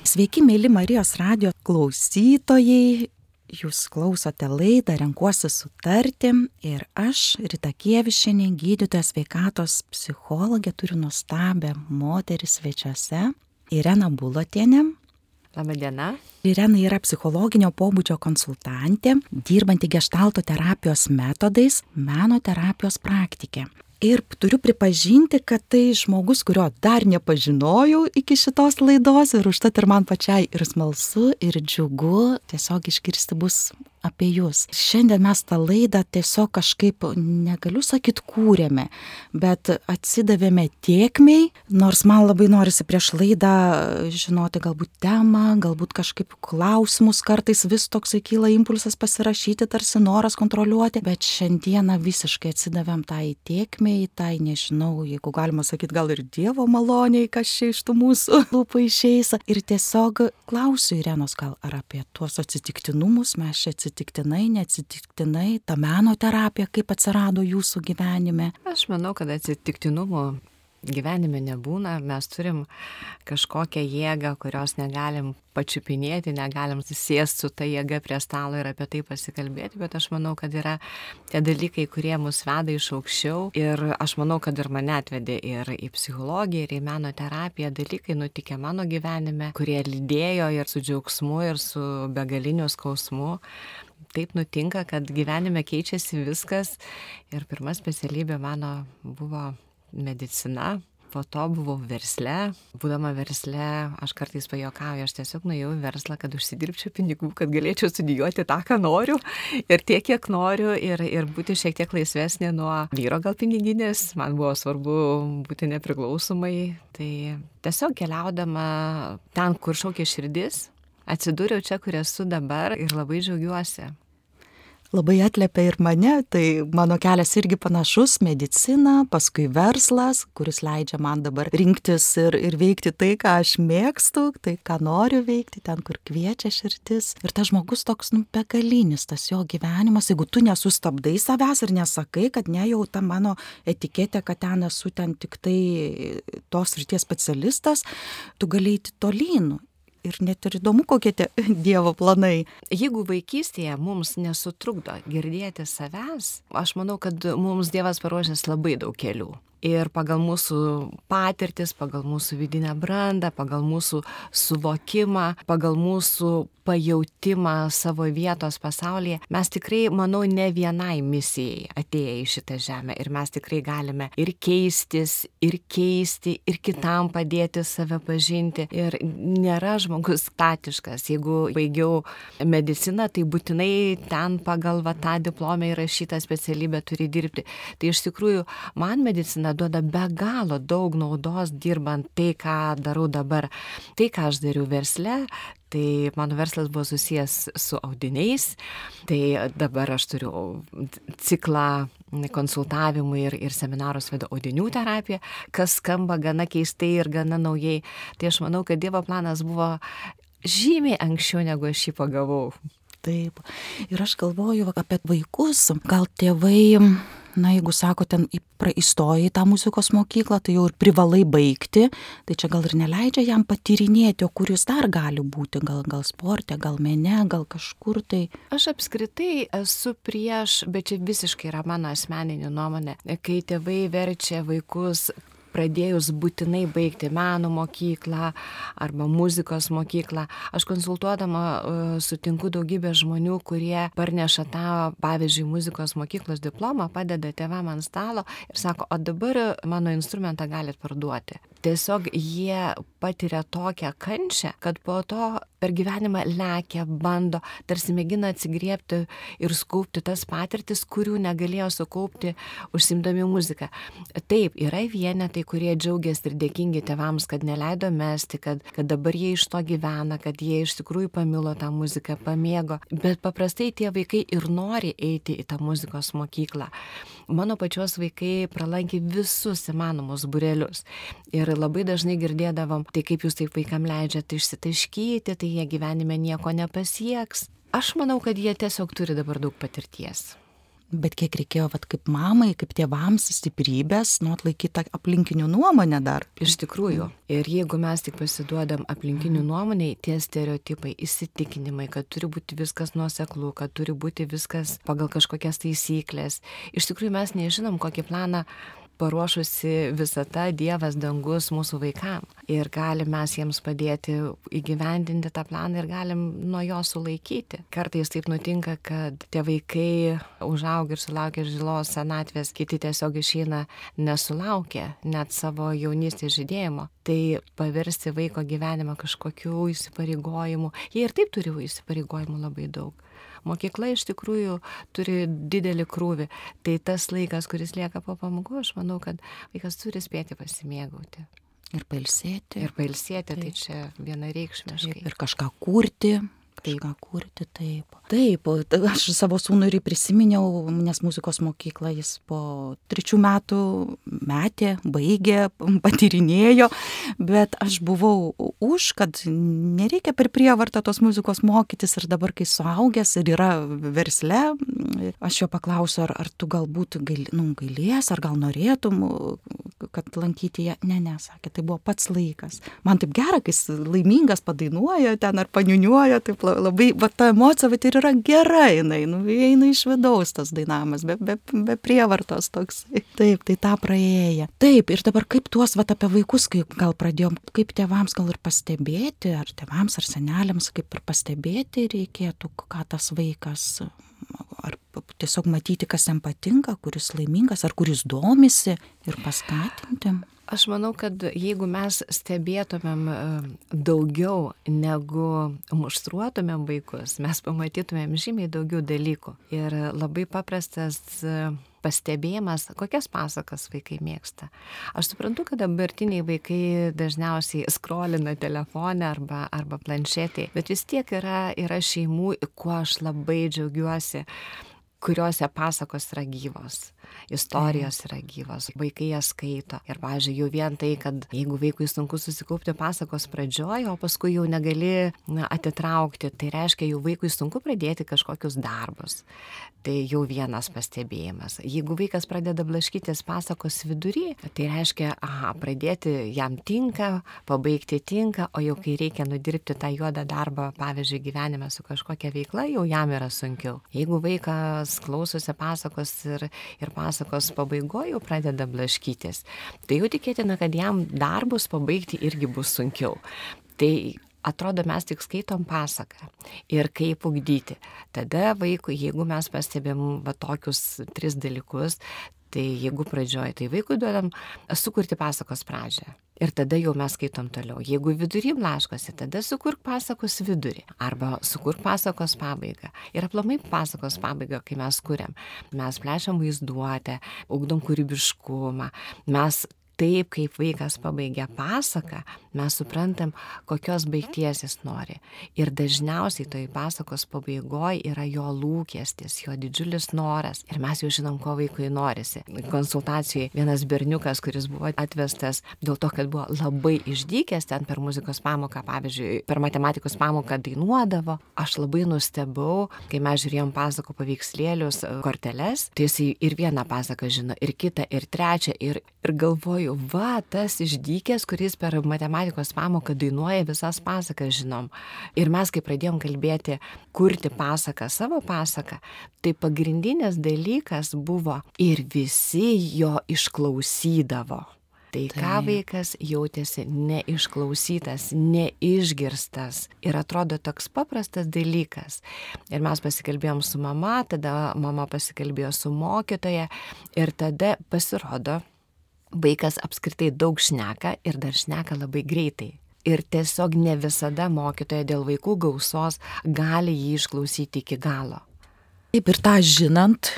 Sveiki, mėly Marijos radio klausytojai. Jūs klausote laidą Renkuosi sutarti ir aš, Rita Kievišinė, gydytojas sveikatos psichologė, turiu nuostabę moterį svečiuose - Irena Bulotienė. Labadiena. Irena yra psichologinio pobūdžio konsultantė, dirbanti gestalto terapijos metodais, meno terapijos praktikė. Ir turiu pripažinti, kad tai žmogus, kurio dar nepažinojau iki šitos laidos ir užtat ir man pačiai ir smalsu, ir džiugu tiesiog išgirsti bus apie jūs. Šiandien mes tą laidą tiesiog kažkaip, negaliu sakyti, kūrėme, bet atsidavėme tiekmiai, nors man labai norisi prieš laidą žinoti galbūt temą, galbūt kažkaip klausimus, kartais vis toksai kyla impulsas pasirašyti, tarsi noras kontroliuoti, bet šiandieną visiškai atsidavėm tai tiekmiai, tai nežinau, jeigu galima sakyti, gal ir Dievo maloniai, kas čia iš tų mūsų lūpų išeis. Ir tiesiog klausiu Irenos gal ar apie tuos atsitiktinumus mes čia atsitiktinumus atsitiktinai, neatsitiktinai, ta meno terapija, kaip atsirado jūsų gyvenime? Aš manau, kad atsitiktinumų gyvenime nebūna, mes turim kažkokią jėgą, kurios negalim pačiupinėti, negalim susijęsti su ta jėga prie stalo ir apie tai pasikalbėti, bet aš manau, kad yra tie dalykai, kurie mus veda iš aukščiau ir aš manau, kad ir mane atvedė ir į psichologiją, ir į meno terapiją, dalykai nutikė mano gyvenime, kurie lydėjo ir su džiaugsmu, ir su begaliniu skausmu. Taip nutinka, kad gyvenime keičiasi viskas ir pirma specialybė mano buvo medicina, po to buvau versle. Būdama versle, aš kartais pajokauju, aš tiesiog nuėjau į verslą, kad užsidirbčiau pinigų, kad galėčiau studijuoti tą, ką noriu ir tiek, kiek noriu ir, ir būti šiek tiek laisvesnė nuo vyro gal piniginės. Man buvo svarbu būti nepriklausomai. Tai tiesiog keliaudama ten, kur šaukia širdis, atsidūriau čia, kur esu dabar ir labai džiaugiuosi labai atliepia ir mane, tai mano kelias irgi panašus - medicina, paskui verslas, kuris leidžia man dabar rinktis ir, ir veikti tai, ką aš mėgstu, tai, ką noriu veikti, ten, kur kviečia širdis. Ir tas žmogus toks, nu, begalinis, tas jo gyvenimas, jeigu tu nesustabdai savęs ir nesakai, kad ne jau ta mano etiketė, kad ten esu ten tik tai tos ryties specialistas, tu galėjai tolyn ir net ir įdomu, kokie tie Dievo planai. Jeigu vaikystėje mums nesutrukdo girdėti savęs, aš manau, kad mums Dievas paruošęs labai daug kelių ir pagal mūsų patirtis, pagal mūsų vidinę brandą, pagal mūsų suvokimą, pagal mūsų pajautimą savo vietos pasaulyje, mes tikrai, manau, ne vienai misijai atėję į šitą žemę ir mes tikrai galime ir keistis, ir keisti, ir kitam padėti save pažinti. Ir nėra žmogus statiškas. Jeigu baigiau mediciną, tai būtinai ten pagal va, tą diplomą įrašytą specialybę turi dirbti. Tai iš tikrųjų man medicina gyvenime duoda be galo daug naudos dirbant tai, ką darau dabar. Tai, ką aš dariau versle, Tai mano verslas buvo susijęs su audiniais, tai dabar aš turiu ciklą konsultavimų ir, ir seminarus vedu audinių terapiją, kas skamba gana keistai ir gana naujai. Tai aš manau, kad Dievo planas buvo žymiai anksčiau, negu aš jį pagavau. Taip. Ir aš galvoju apie vaikus, gal tėvai na jeigu sako ten įstojai į tą muzikos mokyklą, tai jau ir privalai baigti, tai čia gal ir neleidžia jam patyrinėti, o kur jis dar gali būti, gal, gal sporte, gal mene, gal kažkur tai. Aš apskritai esu prieš, bet čia visiškai yra mano asmeninė nuomonė, kai tėvai verčia vaikus pradėjus būtinai baigti meno mokyklą arba muzikos mokyklą. Aš konsultuodama uh, sutinku daugybę žmonių, kurie parneša tą, pavyzdžiui, muzikos mokyklos diplomą, padeda tėvam ant stalo ir sako, o dabar mano instrumentą galit parduoti. Tiesiog jie patiria tokią kančią, kad po to per gyvenimą lekia, bando, tarsi mėgina atsigriepti ir skaupti tas patirtis, kurių negalėjo sukaupti užsimdami muziką. Taip, yra vienetai, kurie džiaugiasi ir dėkingi tėvams, kad neleido mesti, kad, kad dabar jie iš to gyvena, kad jie iš tikrųjų pamilo tą muziką, pamėgo. Bet paprastai tie vaikai ir nori eiti į tą muzikos mokyklą. Mano pačios vaikai pralankė visus įmanomus burelius. Ir labai dažnai girdėdavom, tai kaip jūs taip vaikam leidžiate išsitaškyti, tai jie gyvenime nieko nepasieks. Aš manau, kad jie tiesiog turi dabar daug patirties. Bet kiek reikėjo, vat, kaip mamai, kaip tėvams stiprybės, nu atlaikyti aplinkinių nuomonę dar. Iš tikrųjų. Ir jeigu mes tik pasiduodam aplinkinių nuomoniai, tie stereotipai, įsitikinimai, kad turi būti viskas nuoseklu, kad turi būti viskas pagal kažkokias taisyklės. Iš tikrųjų mes nežinom, kokį planą paruošusi visata, Dievas, dangus mūsų vaikam. Ir galim mes jiems padėti įgyvendinti tą planą ir galim nuo jo sulaikyti. Kartais taip nutinka, kad tie vaikai užaugia ir sulaukia žilos senatvės, kiti tiesiog išeina nesulaukia net savo jaunystės žydėjimo. Tai paversti vaiko gyvenimą kažkokiu įsipareigojimu. Jie ir taip turi įsipareigojimų labai daug. Mokykla iš tikrųjų turi didelį krūvį. Tai tas laikas, kuris lieka po pamokų, aš manau, kad vaikas turi spėti pasimėgauti. Ir pailsėti. Ir pailsėti, tai čia vienareikšmiškai. Ir kažką kurti. Kažką kurti, taip. Taip, aš savo sūnų ir prisiminiau, nes muzikos mokyklą jis po trečių metų metė, baigė, patyrinėjo, bet aš buvau už, kad nereikia per prievartą tos muzikos mokytis ir dabar, kai suaugęs ir yra versle, aš jo paklausiu, ar, ar tu galbūt gal, nu, gailės, ar gal norėtum, kad lankyti ją. Ne, ne, sakė, tai buvo pats laikas. Man taip gera, kai jis laimingas padainuoja ten ar paniuniuoja, taip labai, va ta emocija, bet ir yra gera jinai, nu, eina iš vidaus tas dainavimas, be, be, be prievartos toks. Taip, tai tą praėję. Taip, ir dabar kaip tuos, va apie vaikus, kai gal pradėjom, kaip tėvams gal ir pastebėti, ar tėvams, ar seneliams, kaip ir pastebėti reikėtų, ką tas vaikas ar tiesiog matyti, kas jam patinka, kuris laimingas, ar kuris domisi ir paskatinti. Aš manau, kad jeigu mes stebėtumėm daugiau negu muštruotumėm vaikus, mes pamatytumėm žymiai daugiau dalykų. Ir labai paprastas pastebėjimas, kokias pasakas vaikai mėgsta. Aš suprantu, kad dabartiniai vaikai dažniausiai skrolina telefonę arba, arba planšetį, bet vis tiek yra, yra šeimų, kuo aš labai džiaugiuosi kuriuose pasakos yra gyvos istorijos yra gyvos, vaikai jas skaito. Ir, pavyzdžiui, jau vien tai, kad jeigu vaikui sunku susikaupti pasakos pradžioje, o paskui jau negali na, atitraukti, tai reiškia, jau vaikui sunku pradėti kažkokius darbus. Tai jau vienas pastebėjimas. Jeigu vaikas pradeda blaškytis pasakos vidury, tai reiškia, aha, pradėti jam tinka, pabaigti tinka, o jau kai reikia nudirbti tą juodą darbą, pavyzdžiui, gyvenime su kažkokia veikla, jau jam yra sunkiau. Jeigu vaikas klausosi pasakos ir, ir pasakos pabaigoje jau pradeda blaškytis, tai jau tikėtina, kad jam darbus pabaigti irgi bus sunkiau. Tai atrodo, mes tik skaitom pasaką ir kaip ugdyti. Tada vaikui, jeigu mes pastebėm va tokius tris dalykus, tai jeigu pradžioje, tai vaikui duodam sukurti pasakos pradžią. Ir tada jau mes skaitom toliau. Jeigu vidury blaškosi, tada sukurk pasakos vidurį. Arba sukurk pasakos pabaigą. Ir aplamai pasakos pabaigą, kai mes kuriam. Mes plečiam vaizduotę, ugdom kūrybiškumą. Mes taip, kaip vaikas pabaigia pasaką, mes suprantam, kokios baigties jis nori. Ir dažniausiai toj pasakos pabaigoje yra jo lūkestis, jo didžiulis noras. Ir mes jau žinom, ko vaikui norisi. Konsultacijai vienas berniukas, kuris buvo atvestas dėl to, kad buvo labai išdykęs ten per muzikos pamoką, pavyzdžiui, per matematikos pamoką dainuodavo, aš labai nustebau, kai mes žiūrėjom pasako paveikslėlius, korteles, tai jis ir vieną pasaką žino, ir kitą, ir trečią, ir, ir galvoju, va, tas išdykęs, kuris per matematikos pamoką dainuoja visas pasakas, žinom. Ir mes, kai pradėjom kalbėti, kurti pasaką, savo pasaką, tai pagrindinis dalykas buvo ir visi jo išklausydavo. Tai ką vaikas jautėsi neišklausytas, neišgirstas ir atrodo toks paprastas dalykas. Ir mes pasikalbėjom su mama, tada mama pasikalbėjo su mokytoja ir tada pasirodo, vaikas apskritai daug šneka ir dar šneka labai greitai. Ir tiesiog ne visada mokytoja dėl vaikų gausos gali jį išklausyti iki galo. Taip ir tą žinant,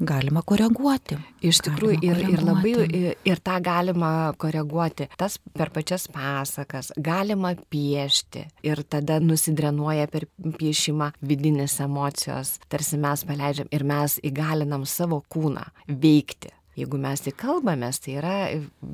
galima koreguoti. Iš tikrųjų, ir, ir labai, ir, ir tą galima koreguoti. Tas per pačias pasakas, galima piešti ir tada nusidrenuoja per piešimą vidinės emocijos, tarsi mes paleidžiam ir mes įgalinam savo kūną veikti Jeigu mes tik kalbamės, tai yra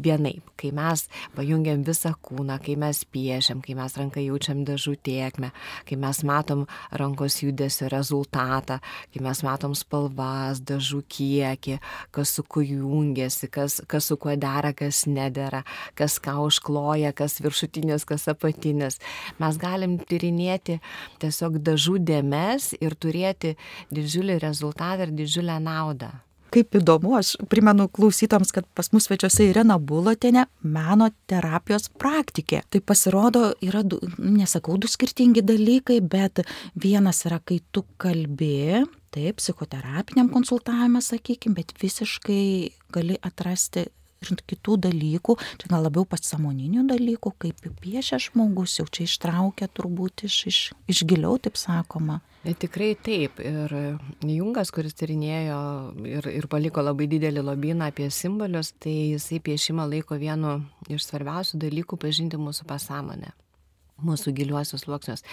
vienaip, kai mes pajungiam visą kūną, kai mes piešiam, kai mes ranką jaučiam dažų tiekmę, kai mes matom rankos judesio rezultatą, kai mes matom spalvas, dažų kiekį, kas su kuo jungiasi, kas, kas su kuo dera, kas nedera, kas ką užkloja, kas viršutinės, kas apatinės. Mes galim tyrinėti tiesiog dažų dėmes ir turėti didžiulį rezultatą ir didžiulę naudą kaip įdomu, aš primenu klausytams, kad pas mus svečiuose Irena Bulotenė, meno terapijos praktikė. Tai pasirodo, yra, du, nesakau, du skirtingi dalykai, bet vienas yra, kai tu kalbi, taip, psichoterapiniam konsultavime, sakykime, bet visiškai gali atrasti ir kitų dalykų, čia gal labiau pasamoninių dalykų, kaip piešia žmogus, jau čia ištraukia turbūt iš, iš, iš giliau, taip sakoma. E, tikrai taip. Ir Jungas, kuris tyrinėjo ir, ir paliko labai didelį lobyną apie simbolius, tai jisai piešimą laiko vienu iš svarbiausių dalykų pažinti mūsų pasąmonę mūsų giliuosius sluoksnius.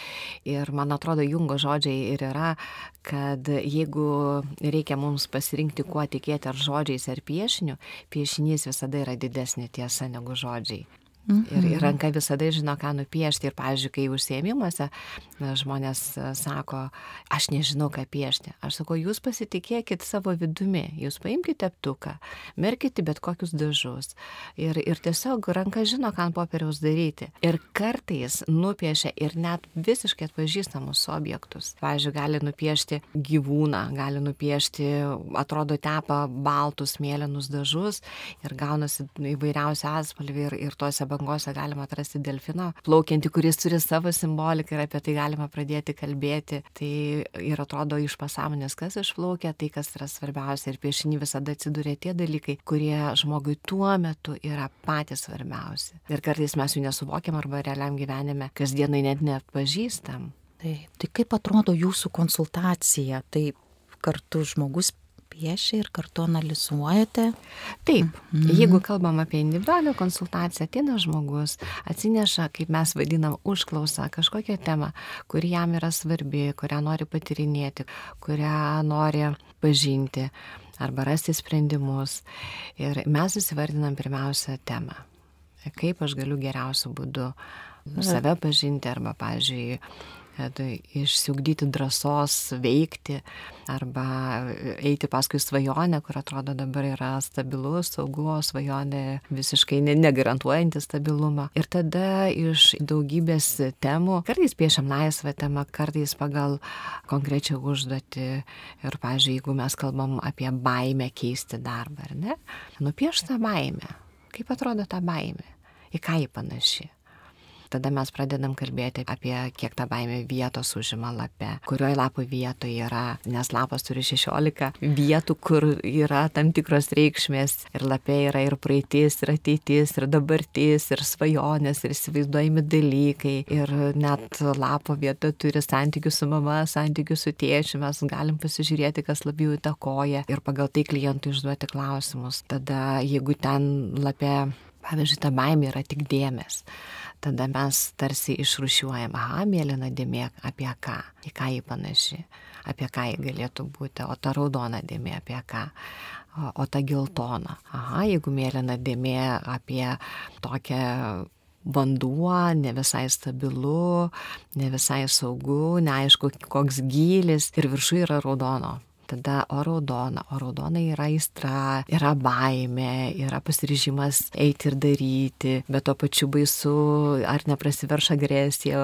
Ir man atrodo, Jungo žodžiai ir yra, kad jeigu reikia mums pasirinkti, kuo tikėti, ar žodžiais, ar piešiniu, piešinys visada yra didesnė tiesa negu žodžiai. Ir, ir mhm. ranka visada žino, ką nupiešti. Ir, pavyzdžiui, kai užsiemimuose žmonės e, sako, aš nežinau, ką piešti. Aš sakau, jūs pasitikėkit savo vidumi, jūs paimkite teptuką, merkite bet kokius dažus. Ir, ir tiesiog ranka žino, ką ant popieriaus daryti. Ir kartais nupiešia ir net visiškai atpažįstamus objektus. Pavyzdžiui, gali nupiešti gyvūną, gali nupiešti, atrodo, tepa baltus, mėlynus dažus ir gaunasi įvairiausi atspalviai ir, ir tuose bangose bangose galima atrasti delfiną plaukiantį, kuris turi savo simboliką ir apie tai galima pradėti kalbėti. Tai ir atrodo iš pasąmonės, kas išplaukia, tai kas yra svarbiausia. Ir piešinį visada atsiduria tie dalykai, kurie žmogui tuo metu yra patys svarbiausi. Ir kartais mes jų nesuvokiam arba realiam gyvenime kasdienai net nepažįstam. Tai, tai kaip atrodo jūsų konsultacija? Tai kartu žmogus piešia ir kartu analizuojate. Taip, mhm. jeigu kalbam apie individualią konsultaciją, ateina žmogus, atsineša, kaip mes vadinam, užklausą kažkokią temą, kuri jam yra svarbi, kurią nori patirinėti, kurią nori pažinti arba rasti sprendimus. Ir mes įsivardinam pirmiausia temą. Kaip aš galiu geriausiu būdu save pažinti arba, pavyzdžiui, išsiugdyti drąsos veikti arba eiti paskui svajonę, kur atrodo dabar yra stabilus, saugu, svajonė visiškai negarantuojanti stabilumą. Ir tada iš daugybės temų, kartais piešiam laisvą temą, kartais pagal konkrečią užduotį. Ir, pažiūrėjau, jeigu mes kalbam apie baimę keisti darbą, ar ne? Nupiešta baimė. Kaip atrodo ta baimė? Į ką ji panaši? Tada mes pradedam kalbėti apie kiek ta baimė vietos užima lape, kurioje lapo vietoje yra, nes lapas turi 16 vietų, kur yra tam tikros reikšmės. Ir lape yra ir praeitis, ir ateitis, ir dabartis, ir svajonės, ir įsivaizduojami dalykai, ir net lapo vieta turi santykių su mama, santykių su tėčiu, mes galim pasižiūrėti, kas labiau įtakoja. Ir pagal tai klientui užduoti klausimus. Tada, jeigu ten lape Pavyzdžiui, ta baimė yra tik dėmes tada mes tarsi išrušiuojam, aha, mėlyna dėmė apie ką, į ką jį panaši, apie ką jį galėtų būti, o ta raudona dėmė apie ką, o, o ta geltona, aha, jeigu mėlyna dėmė apie tokią vanduo, ne visai stabilu, ne visai saugu, neaišku, koks gylis ir viršų yra raudono tada o raudona, o raudona yra aistra, yra baime, yra pasiryžimas eiti ir daryti, bet tuo pačiu baisu, ar neprasiverš agresija,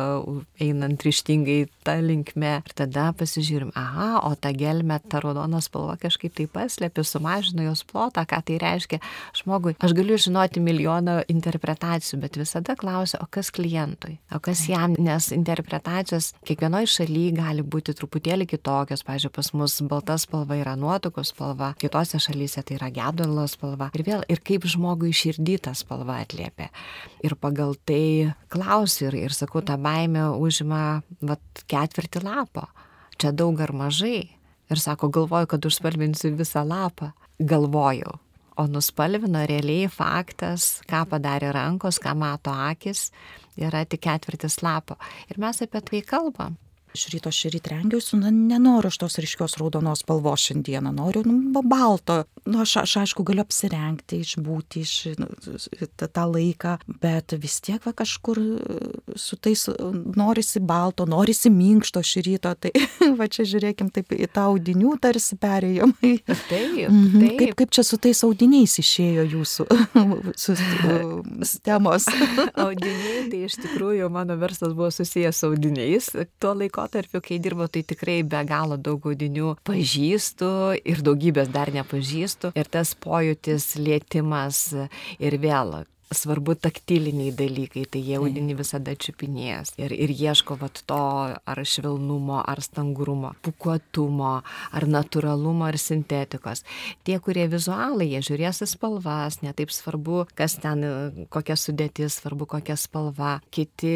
einant ryštingai tą linkme. Ir tada pasižiūrim, aha, o ta gelme, ta raudona spalva kažkaip tai paslėpė, sumažino jos plotą, ką tai reiškia žmogui. Aš galiu žinoti milijoną interpretacijų, bet visada klausiu, o kas klientui, o kas jam, nes interpretacijos kiekvienoje šalyje gali būti truputėlį kitokios, pažiūrėjau, pas mus balta balta spalva yra nuotakos spalva, kitose šalyse tai yra gedulo spalva. Ir vėl, ir kaip žmogui širdyta spalva atliepia. Ir pagal tai klausiu ir, ir sakau, ta baimė užima vat, ketvirtį lapo. Čia daug ar mažai. Ir sako, galvoju, kad užspalvinsiu visą lapą. Galvojau. O nuspalvino realiai faktas, ką padarė rankos, ką mato akis, yra tik ketvirtis lapo. Ir mes apie tai kalbam. Iš ryto šį rytą rengiausi, na, nenoriu aš tos ryškios raudonos spalvos šiandieną, noriu nu, balto. Nu, aš, aš aišku galiu apsirengti, išbūti iš nu, tą, laiką, bet vis tiek va, kažkur su tais norisi balto, norisi minkšto šį rytą. Tai va čia žiūrėkim taip į tą audinių tarsi perėjom. Taip, mhm. taip. Kaip, kaip čia su tais audiniais išėjo jūsų su, temos? Audiniai, tai iš tikrųjų mano verslas buvo susijęs su audiniais. Tuo laikotarpiu, kai dirbo, tai tikrai be galo daug audinių pažįstu ir daugybės dar nepažįstu. Ir tas pojūtis, lėtimas ir vėl svarbu taktiliniai dalykai, tai jie audinį visada čiupinės ir, ir ieško vat to ar švelnumo, ar stangrumo, pukuotumo, ar natūralumo, ar sintetikos. Tie, kurie vizualai, jie žiūrės į spalvas, netaip svarbu, kas ten, kokia sudėtis, svarbu kokia spalva, kiti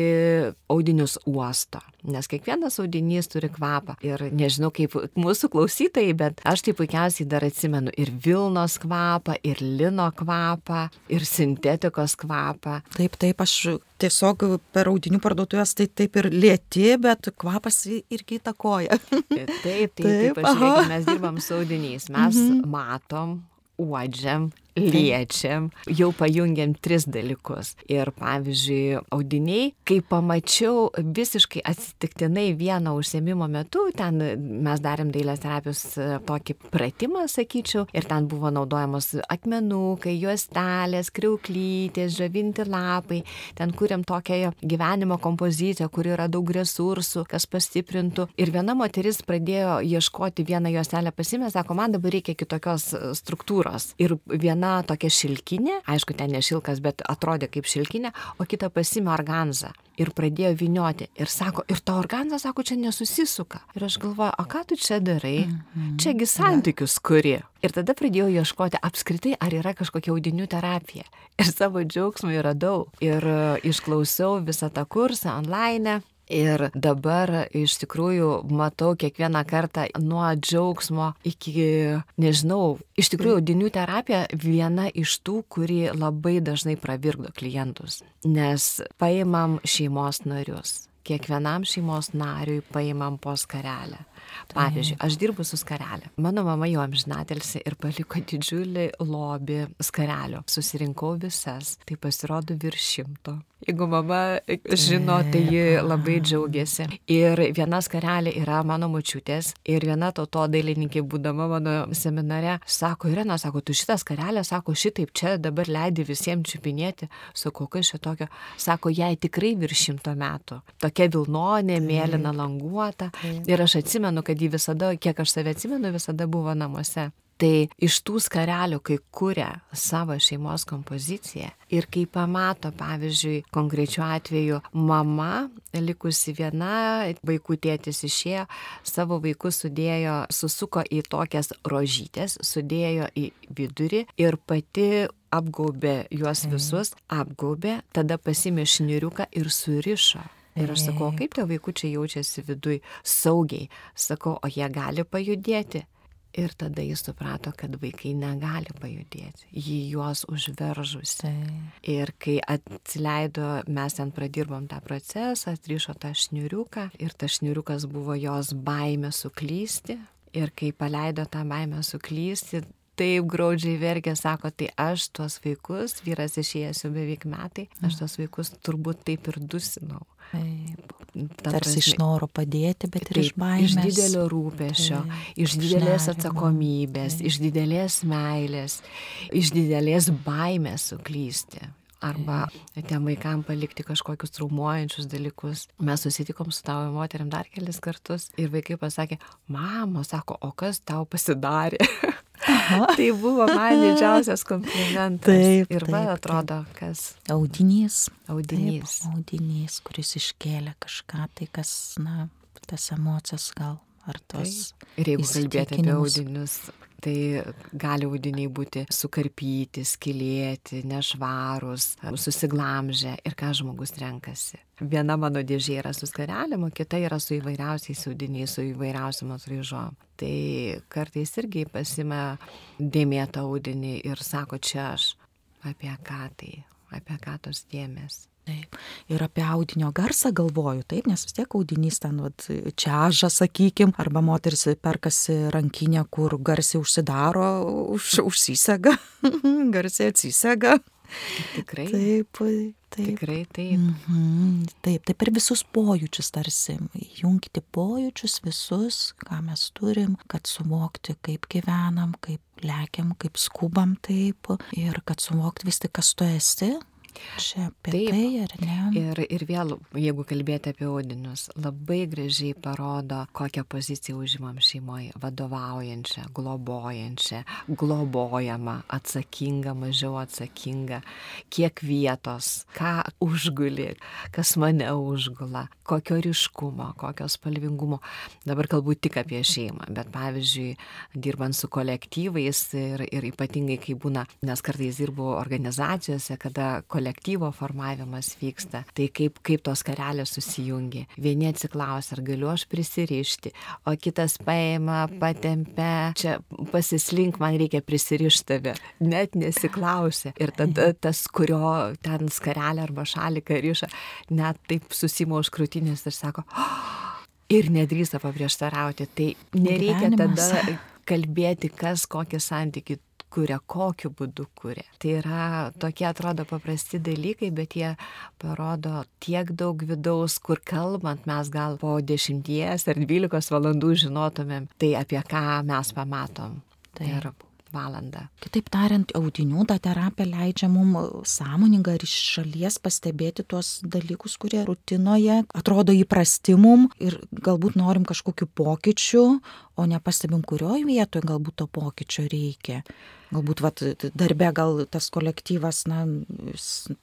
audinius uosto nes kiekvienas audinys turi kvapą. Ir nežinau kaip mūsų klausytojai, bet aš tai puikiausiai dar atsimenu ir Vilnos kvapą, ir Lino kvapą, ir sintetikos kvapą. Taip, taip, aš tiesiog per audinių parduotuvės tai taip ir lėti, bet kvapas irgi įtakoja. taip, taip, taip, taip aš, mes dirbam su audiniais, mes mhm. matom, uodžiam, liečiam, jau pajungiam tris dalykus. Ir pavyzdžiui, audiniai, kai pamačiau visiškai atsitiktinai vieno užsiemimo metu, ten mes darėm dailės terapijos e, tokį pratimą, sakyčiau, ir ten buvo naudojamos akmenukai, juostelės, kriuklytės, žavinti lapai, ten kuriam tokią gyvenimo kompoziciją, kur yra daug resursų, kas pastiprintų. Ir viena moteris pradėjo ieškoti vieną juostelę pasimę, sako, man dabar reikia kitokios e, struktūros. Ir viena viena tokia šilkinė, aišku, ten ne šilkas, bet atrodė kaip šilkinė, o kita pasimė organzą ir pradėjo vinioti. Ir sako, ir to organza, sako, čia nesusisuka. Ir aš galvoju, o ką tu čia darai? -hmm. Čiagi santykius kuri. Ir tada pradėjau ieškoti apskritai, ar yra kažkokia audinių terapija. Ir savo džiaugsmui radau. Ir e, išklausiau visą tą kursą online. Ir dabar iš tikrųjų matau kiekvieną kartą nuo džiaugsmo iki, nežinau, iš tikrųjų audinių terapija viena iš tų, kuri labai dažnai pravirkdo klientus, nes paimam šeimos narius. Kiekvienam šeimos nariui paimam po skarelę. Pavyzdžiui, aš dirbu su skarelė. Mano mama jau amžinatelsi ir paliko didžiulį lobį skarelio. Susirinkau visas, tai pasirodo virš šimto. Jeigu mama žino, tai ji labai džiaugiasi. Ir viena skarelė yra mano mučiutės ir viena to to dailininkė, būdama mano seminare, sako, Irena, sako, tu šitą skarelę, sako, šitaip čia dabar leidi visiems čiupinėti, sakau, kas čia tokio, sako, jai tikrai virš šimto metų. Tokia vilnonė, mėlyna languota. Ir aš atsimenu, kad ji visada, kiek aš save atsimenu, visada buvo namuose. Tai iš tų skarelių, kai kuria savo šeimos kompoziciją ir kai pamato, pavyzdžiui, konkrečiu atveju mama, likusi viena, vaikų tėtis išėjo, savo vaikus sudėjo, susuko į tokias rožytės, sudėjo į vidurį ir pati apgaubė juos visus, apgaubė, tada pasimė šniriuką ir surišo. Ir aš sakau, kaip tie vaikučiai jaučiasi viduj saugiai. Sakau, o jie gali pajudėti. Ir tada jis suprato, kad vaikai negali pajudėti, jį juos užveržusi. Ir kai atsileido, mes ten pradirbom tą procesą, atrišo tą šniuriuką ir tas šniuriukas buvo jos baime suklysti. Ir kai paleido tą baimę suklysti, taip graudžiai verkė, sako, tai aš tuos vaikus, vyras išėjęs jau beveik metai, aš tuos vaikus turbūt taip ir dusinau. Taip. Tarsi iš noro padėti, bet ir iš baimės. Iš didelio rūpešio, taip, iš didelės iš atsakomybės, taip. iš didelės meilės, iš didelės baimės suklysti. Arba tiem vaikam palikti kažkokius traumuojančius dalykus. Mes susitikom su tavo moteriam dar kelis kartus ir vaikai pasakė, mama, sako, o kas tau pasidarė? tai buvo man didžiausias komplimentas. Taip. Ir man atrodo, kas. Audinys. Audinys. Taip, audinys, kuris iškėlė kažką, tai kas, na, tas emocijas gal. Ar tos. Taip. Ir jeigu kalbėti apie audinius, tai gali audiniai būti sukarpyti, skilėti, nešvarūs, susiglamžę ir ką žmogus renkasi. Viena mano dėžė yra su skarelėm, o kita yra su įvairiausiais audiniais, su įvairiausiam atraižom. Tai kartais irgi pasime dėmėtą audinį ir sako, čia aš apie ką tai, apie ką tos dėmesį. Taip. Ir apie audinio garsą galvoju, taip, nes vis tiek audinys ten vat, čiaža, sakykim, arba moteris perkasi rankinę, kur garsiai užsidaro, už, užsisega, garsiai atsisega. Tikrai. Taip, taip. Tikrai taip. Mhm, taip, taip ir visus pojūčius tarsi. Jungti pojūčius visus, ką mes turim, kad suvokti, kaip gyvenam, kaip lekiam, kaip skubam taip. Ir kad suvokti vis tik, kas tu esi, Čia apie Taip. tai, ar ne? Ir, ir vėl, jeigu kalbėti apie audinius, labai gražiai parodo, kokią poziciją užimam šeimoje - vadovaujančią, globojančią, globojamą, atsakingą, mažiau atsakingą, kiek vietos, ką užguli, kas mane užgula, kokio ryškumo, kokio spalvingumo. Dabar kalbu tik apie šeimą, bet pavyzdžiui, dirbant su kolektyvais ir, ir ypatingai, kai būna, nes kartais dirbu organizacijose, kada kolektyvai kolektyvo formavimas vyksta, tai kaip, kaip tos karelės susijungia. Vieni atsiklausia, ar galiu aš prisirišti, o kitas paima, patempia, čia pasislink, man reikia prisirišti tave. Net nesiklausia. Ir tada tas, kurio ten skarelė arba šalika ryša, net taip susimo už krūtinės ir sako, oh! ir nedrįsta paprieštarauti. Tai nereikia Gyvenimas. tada kalbėti, kas kokį santykių kuria, kokiu būdu kuria. Tai yra tokie atrodo paprasti dalykai, bet jie parodo tiek daug vidaus, kur kalbant mes gal po dešimties ar dvylikos valandų žinotumėm tai, apie ką mes pamatom. Tai yra valandą. Kitaip tariant, audinių ta terapija leidžia mums sąmoningai ir iš šalies pastebėti tuos dalykus, kurie rutinoje atrodo įprasti mum ir galbūt norim kažkokių pokyčių, o nepastebim, kurioje vietoje galbūt to pokyčio reikia galbūt vat darbe gal tas kolektyvas na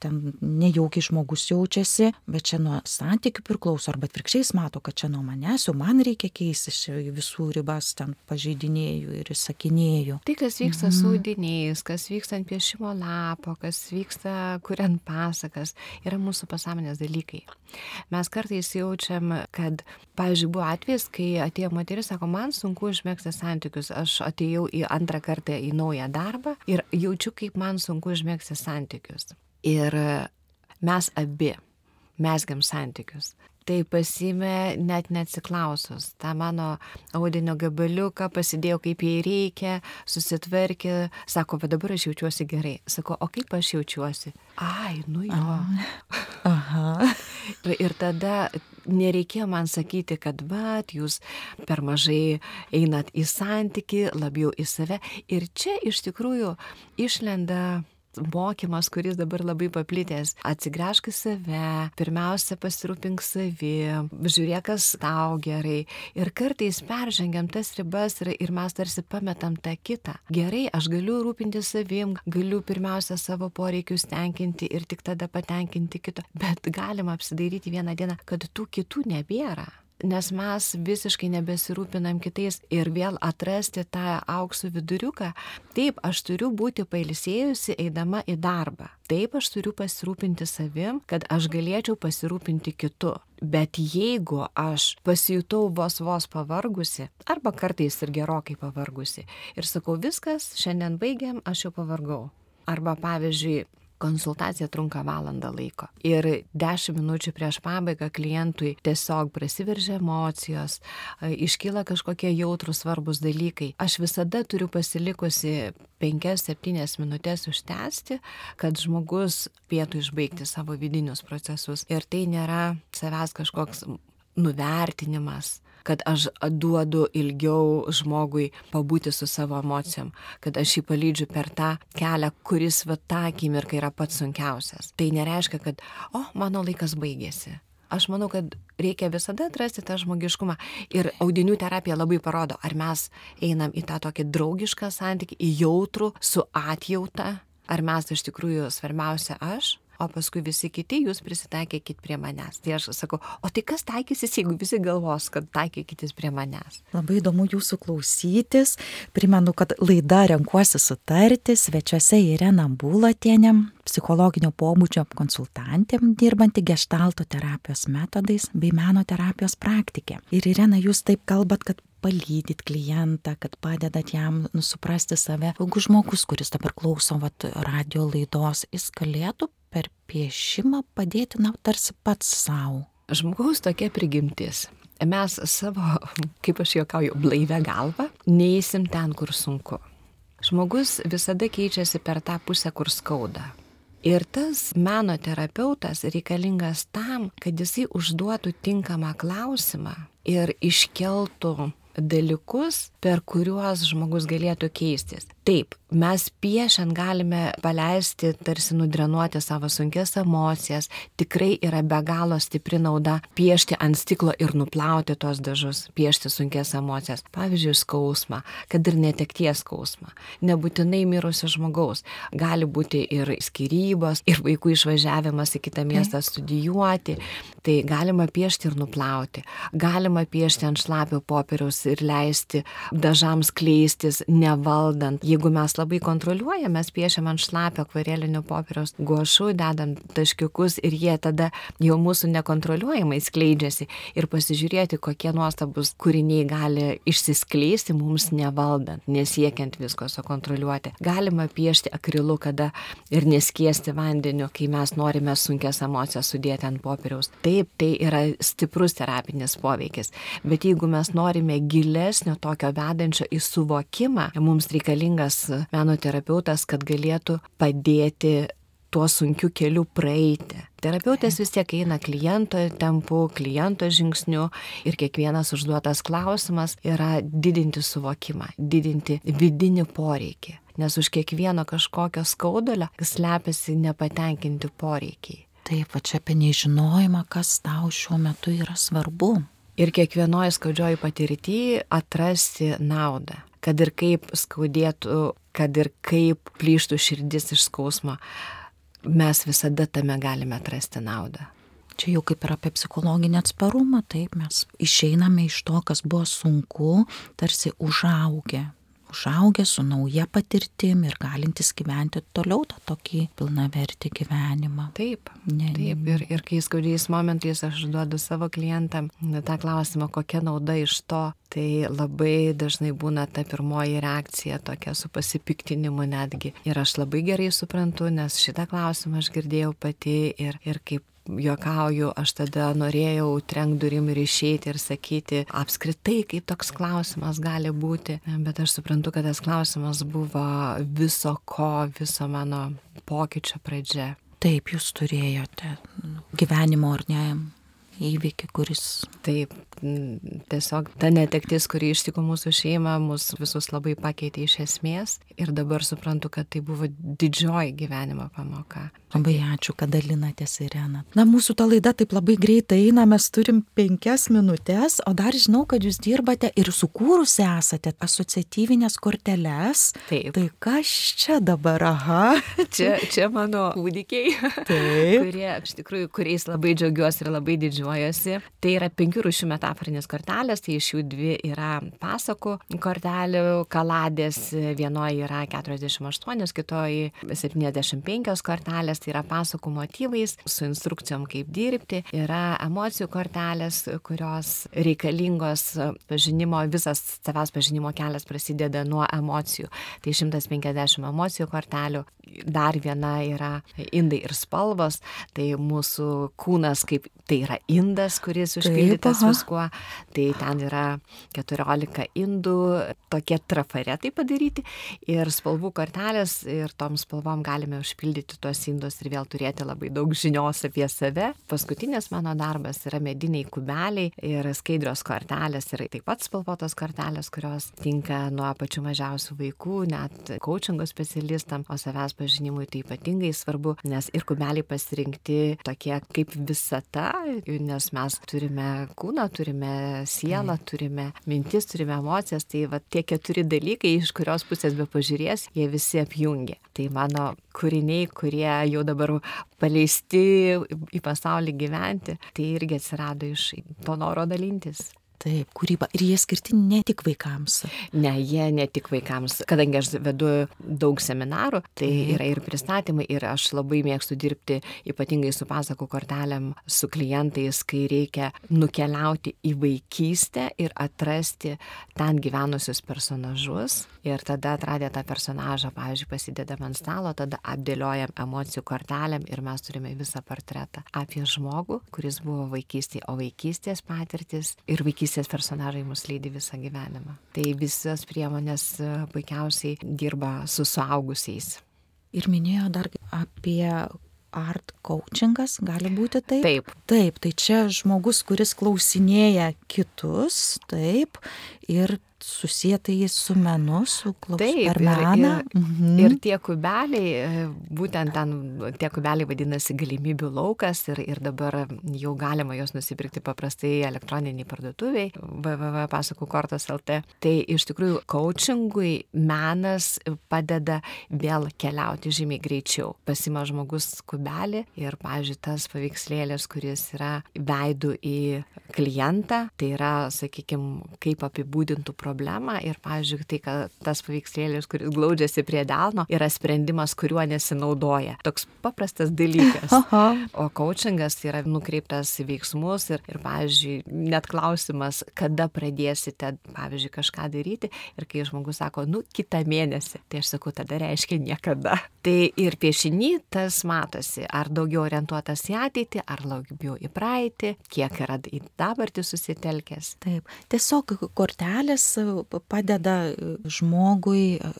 ten nejaukiai žmogus jaučiasi bet čia nuo santykių priklauso arba atvirkščiai jis mato kad čia nuo manęs jau man reikia keistis čia visų ribas ten pažeidinėju ir įsakinėju tai kas vyksta su mhm. audiniais kas vyksta ant piešimo lapo kas vyksta kuriant pasakas yra mūsų pasąmonės dalykai mes kartais jaučiam kad pavyzdžiui buvo atvejis kai atėjo moteris sako man sunku užmegzti santykius aš atėjau į antrą kartą į naują darbą ir jaučiu, kaip man sunku užmėgsti santykius. Ir mes abi mesgiam santykius. Tai pasimė net neatsiklausus. Ta mano audinio gabaliuką pasidėjau kaip jai reikia, susitvarkė, sako, bet dabar aš jaučiuosi gerai. Sako, o kaip aš jaučiuosi? Ai, nu jo. Aha. ir, ir tada nereikėjo man sakyti, kad, va, jūs per mažai einat į santyki, labiau į save. Ir čia iš tikrųjų išlenda mokymas, kuris dabar labai paplitęs. Atsigręžk į save, pirmiausia pasirūpink savim, žiūrėk, kas tau gerai. Ir kartais peržengiam tas ribas ir, ir mes tarsi pametam tą kitą. Gerai, aš galiu rūpinti savim, galiu pirmiausia savo poreikius tenkinti ir tik tada patenkinti kito. Bet galima apsidairyti vieną dieną, kad tų kitų nebėra nes mes visiškai nebesirūpinam kitais ir vėl atrasti tą aukso viduriuką. Taip, aš turiu būti pailsėjusi eidama į darbą. Taip, aš turiu pasirūpinti savim, kad aš galėčiau pasirūpinti kitu. Bet jeigu aš pasijutau vos vos pavargusi, arba kartais ir gerokai pavargusi, ir sakau, viskas, šiandien baigiam, aš jau pavargau. Arba pavyzdžiui, konsultacija trunka valandą laiko. Ir dešimt minučių prieš pabaigą klientui tiesiog prasiveržia emocijos, iškyla kažkokie jautrus svarbus dalykai. Aš visada turiu pasilikusi 5-7 minutės užtęsti, kad žmogus pietų išbaigti savo vidinius procesus. Ir tai nėra savęs kažkoks nuvertinimas, kad aš duodu ilgiau žmogui pabūti su savo emocijom, kad aš jį palydžiu per tą kelią, kuris va tą akimirką yra pats sunkiausias. Tai nereiškia, kad, o, mano laikas baigėsi. Aš manau, kad reikia visada atrasti tą žmogiškumą. Ir audinių terapija labai parodo, ar mes einam į tą tokį draugišką santykį, į jautrų, su atjauta, ar mes iš tikrųjų svarbiausia aš, o paskui visi kiti jūs prisitaikykit prie manęs. Tai aš sakau, o tai kas taikysis, jeigu visi galvos, kad taikykitės prie manęs? Labai įdomu jūsų klausytis. Primenu, kad laida Renkuosi sutarti svečiuose Irena Bulatienė, psichologinio pobūdžio konsultantė, dirbanti gestalto terapijos metodais bei meno terapijos praktikė. Ir Irena, jūs taip kalbat, kad palydyt klientą, kad padedat jam nusuprasti save. Jeigu žmogus, kuris dabar klauso vat, radio laidos, jis galėtų per piešimą padėti, na, tarsi pats savo. Žmogaus tokia prigimtis. Mes savo, kaip aš juokauju, blaivę galvą, neįsim ten, kur sunku. Žmogus visada keičiasi per tą pusę, kur skauda. Ir tas meno terapeutas reikalingas tam, kad jisai užduotų tinkamą klausimą ir iškeltų dalykus, per kuriuos žmogus galėtų keistis. Taip, mes piešiant galime paleisti, tarsi nudrenuoti savo sunkes emocijas. Tikrai yra be galo stipri nauda piešti ant stiklo ir nuplauti tos dažus, piešti sunkes emocijas. Pavyzdžiui, skausmą, kad ir netekties skausmą. Nebūtinai mirusio žmogaus. Gali būti ir skirybos, ir vaikų išvažiavimas į kitą miestą studijuoti. Tai galima piešti ir nuplauti. Galima piešti ant šlapio popieriaus ir leisti dažams kleistis, nevaldant. Jeigu mes labai kontroliuojam, mes piešiam ant šlapio akvarelinio popieriaus guošų, dedam taškiukus ir jie tada jau mūsų nekontroliuojamai skleidžiasi ir pasižiūrėti, kokie nuostabus kūriniai gali išsiskleisti mums nevaldant, nesiekiant visko sukontroliuoti. Galima piešti akrilu, kada ir neskiesti vandeniu, kai mes norime sunkės emocijas sudėti ant popieriaus. Taip, tai yra stiprus terapinis poveikis. Bet jeigu mes norime gilesnio tokio vedančio į suvokimą, mums reikalingas meno terapeutas, kad galėtų padėti tuo sunkiu keliu praeiti. Terapeutas vis tiek eina kliento tempu, kliento žingsniu ir kiekvienas užduotas klausimas yra didinti suvokimą, didinti vidinį poreikį. Nes už kiekvieno kažkokio skaudulio slepiasi nepatenkinti poreikiai. Taip, va čia apie nežinojimą, kas tau šiuo metu yra svarbu. Ir kiekvienoje skaudžioji patirtį atrasti naudą kad ir kaip skaudėtų, kad ir kaip plyštų širdis iš skausmo, mes visada tame galime atrasti naudą. Čia jau kaip ir apie psichologinį atsparumą, taip mes išeiname iš to, kas buvo sunku, tarsi užaugę, užaugę su nauja patirtim ir galintys gyventi toliau tą tokį pilnavertį gyvenimą. Taip, ne, taip. Ir, ir kai skaudžiais momentais aš duodu savo klientam tą klausimą, kokia nauda iš to, tai labai dažnai būna ta pirmoji reakcija tokia su pasipiktinimu netgi. Ir aš labai gerai suprantu, nes šitą klausimą aš girdėjau pati ir, ir kaip juokauju, aš tada norėjau trenk durim ir išeiti ir sakyti apskritai, kaip toks klausimas gali būti, bet aš suprantu, kad tas klausimas buvo viso ko, viso mano pokyčio pradžia. Taip, jūs turėjote gyvenimo ar ne įvykį, kuris. Taip, tiesiog ta netektis, kuri ištiko mūsų šeimą, mus visus labai pakeitė iš esmės ir dabar suprantu, kad tai buvo didžioji gyvenimo pamoka. Labai ačiū, kad dalinatės, Irena. Na, mūsų ta laida taip labai greitai eina, mes turim penkias minutės, o dar žinau, kad jūs dirbate ir sukūrusi esate asociatyvinės korteles. Taip. Tai kas čia dabar, aha? Čia, čia mano kūdikiai, Taip. kurie, iš tikrųjų, kuriais labai džiaugiuosi ir labai didžiuojuosi. Tai yra penkių rūšių metaforinės kortelės, tai iš jų dvi yra pasakų kortelių, kaladės, vienoje yra 48, kitoje 75 kortelės, tai yra pasakų motyvais, su instrukcijom kaip dirbti, yra emocijų kortelės, kurios reikalingos pažinimo, visas savęs pažinimo kelias prasideda nuo emocijų. Tai 150 emocijų kortelių, dar viena yra indai ir spalvos, tai mūsų kūnas kaip tai yra indas, kuris užpildytas viskuo, tai ten yra 14 indų, tokie trafaretai padaryti ir spalvų kortelės ir tom spalvom galime užpildyti tuos indus ir vėl turėti labai daug žinios apie save. Paskutinis mano darbas yra mediniai kubeliai ir skaidrios kortelės ir taip pat spalvotos kortelės, kurios tinka nuo pačių mažiausių vaikų, net coachingo specialistam, o savęs pažinimui tai ypatingai svarbu, nes ir kubeliai pasirinkti tokie kaip visata, nes mes turime kūną, turime sielą, turime mintis, turime emocijas, tai va tie keturi dalykai, iš kurios pusės be pažiūrės, jie visi apjungia. Tai mano kūriniai, kurie jau dabar paleisti į pasaulį gyventi, tai irgi atsirado iš to noro dalintis. Taip, kūryba. Ir jie skirti ne tik vaikams. Ne, jie ne tik vaikams. Kadangi aš vedu daug seminarų, tai Mhm. yra ir pristatymai, ir aš labai mėgstu dirbti ypatingai su pasakų kortelėm, su klientais, kai reikia nukeliauti į vaikystę ir atrasti ten gyvenusius personažus. Ir tada atradę tą personažą, pavyzdžiui, pasidedam ant stalo, tada apdėliojam emocijų kortelėm ir mes turime visą portretą apie žmogų, kuris buvo vaikystėje, o vaikystės patirtis ir vaikystės personažai mus lydi visą gyvenimą. Tai visas priemonės e, puikiausiai dirba su suaugusiais. Ir minėjo dar apie art coachingas, gali būti taip? Taip, Taip, tai čia žmogus, kuris klausinėja kitus, taip, ir susijęta jis su menu, su klaus Taip, ir- ir- Mhm. Ir tie kubeliai, būtent ten tie kubeliai vadinasi galimybių laukas ir, ir dabar jau galima juos nusipirkti paprastai elektroniniai parduotuviai www.pasakų kortos LT. Tai iš tikrųjų coachingui menas padeda vėl keliauti žymiai greičiau. Pasima žmogus kubelį ir, pavyzdžiui, tas paveikslėlis, kuris yra veidų į klientą, tai yra, sakykime, kaip apibūdintų problemą ir, pavyzdžiui, tai, kad tas paveikslėlis, kuris glaudžiasi prie delno, yra sprendimas, kuriuo nesinaudoja. Toks paprastas dalykas. Aha. O coachingas yra nukreiptas į veiksmus ir, ir, pavyzdžiui, net klausimas, kada pradėsite, pavyzdžiui, kažką daryti ir kai žmogus sako, nu, kitą mėnesį, tai aš sakau, tada reiškia niekada. Tai ir piešiny tas matosi, ar daugiau orientuotas į ateitį, ar labiau į praeitį, kiek yra į dabartį susitelkęs. Taip, tiesiog kortelės padeda e, žmogui e,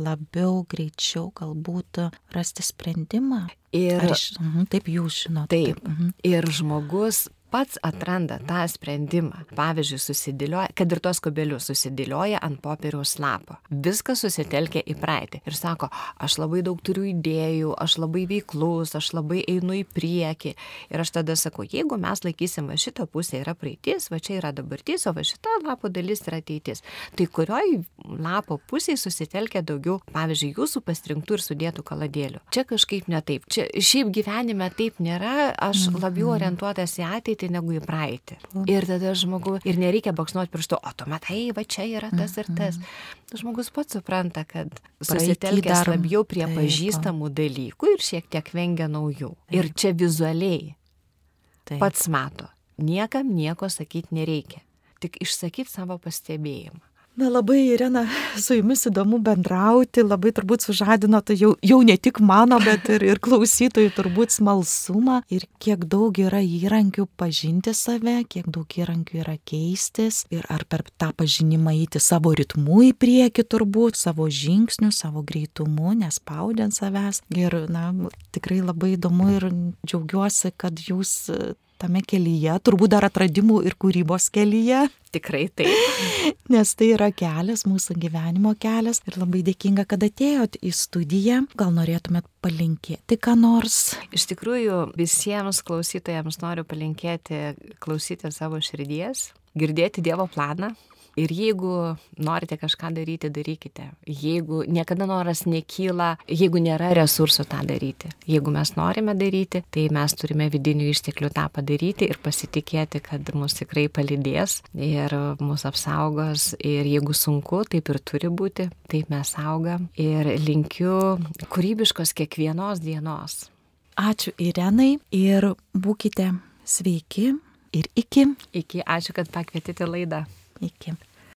labiau, greičiau galbūt rasti sprendimą. Ir Ar mhm, taip jūs žinote. Taip. Mhm. Ir žmogus pats atranda tą sprendimą. Pavyzdžiui, susidėlioja, kad ir tos kubelius susidėlioja ant popieriaus lapo. Viskas susitelkia į praeitį. Ir sako, aš labai daug turiu idėjų, aš labai veiklus, aš labai einu į priekį. Ir aš tada sakau, jeigu mes laikysim, va šitą pusę yra praeitis, va čia yra dabartis, o va šita lapo dalis yra ateitis. Tai kurioj lapo pusėje susitelkia daugiau, pavyzdžiui, jūsų pasirinktų ir sudėtų kaladėlių. Čia kažkaip ne taip. Čia šiaip gyvenime taip nėra, aš labiau orientuotas į ateitį negu į praeitį. Ir tada žmogus, ir nereikia baksnuoti pirštu, o tu matai, va čia yra tas ir tas. Žmogus pats supranta, kad susitelkęs labiau prie pažįstamų dalykų ir šiek tiek vengia naujų. Ir čia vizualiai Taip. pats mato. Niekam nieko sakyti nereikia. Tik išsakyti savo pastebėjimą. Na labai, Irena, su jumis įdomu bendrauti, labai turbūt sužadino tai jau, jau ne tik mano, bet ir, ir klausytojų turbūt smalsumą ir kiek daug yra įrankių pažinti save, kiek daug įrankių yra keistis ir ar per tą pažinimą eiti savo ritmu į priekį turbūt, savo žingsnių, savo greitumu, nespaudžiant savęs. Ir, na, tikrai labai įdomu ir džiaugiuosi, kad jūs tame kelyje, turbūt dar atradimų ir kūrybos kelyje Tikrai taip. nes tai yra kelias, mūsų gyvenimo kelias. Ir labai dėkinga, kad atėjot į studiją. Gal norėtumėt palinkėti ką nors? Iš tikrųjų, visiems klausytojams noriu palinkėti klausyti savo širdies, girdėti Dievo planą. Ir jeigu norite kažką daryti, darykite. Jeigu niekada noras nekyla, jeigu nėra resursų tą daryti. Jeigu mes norime daryti, tai mes turime vidinių išteklių tą padaryti ir pasitikėti, kad mus tikrai palydės ir mus apsaugos. Ir jeigu sunku, taip ir turi būti, taip mes augam. Ir linkiu kūrybiškos kiekvienos dienos. Ačiū Irenai ir būkite sveiki ir iki. Iki, ačiū, kad pakvietėte laidą. Iki.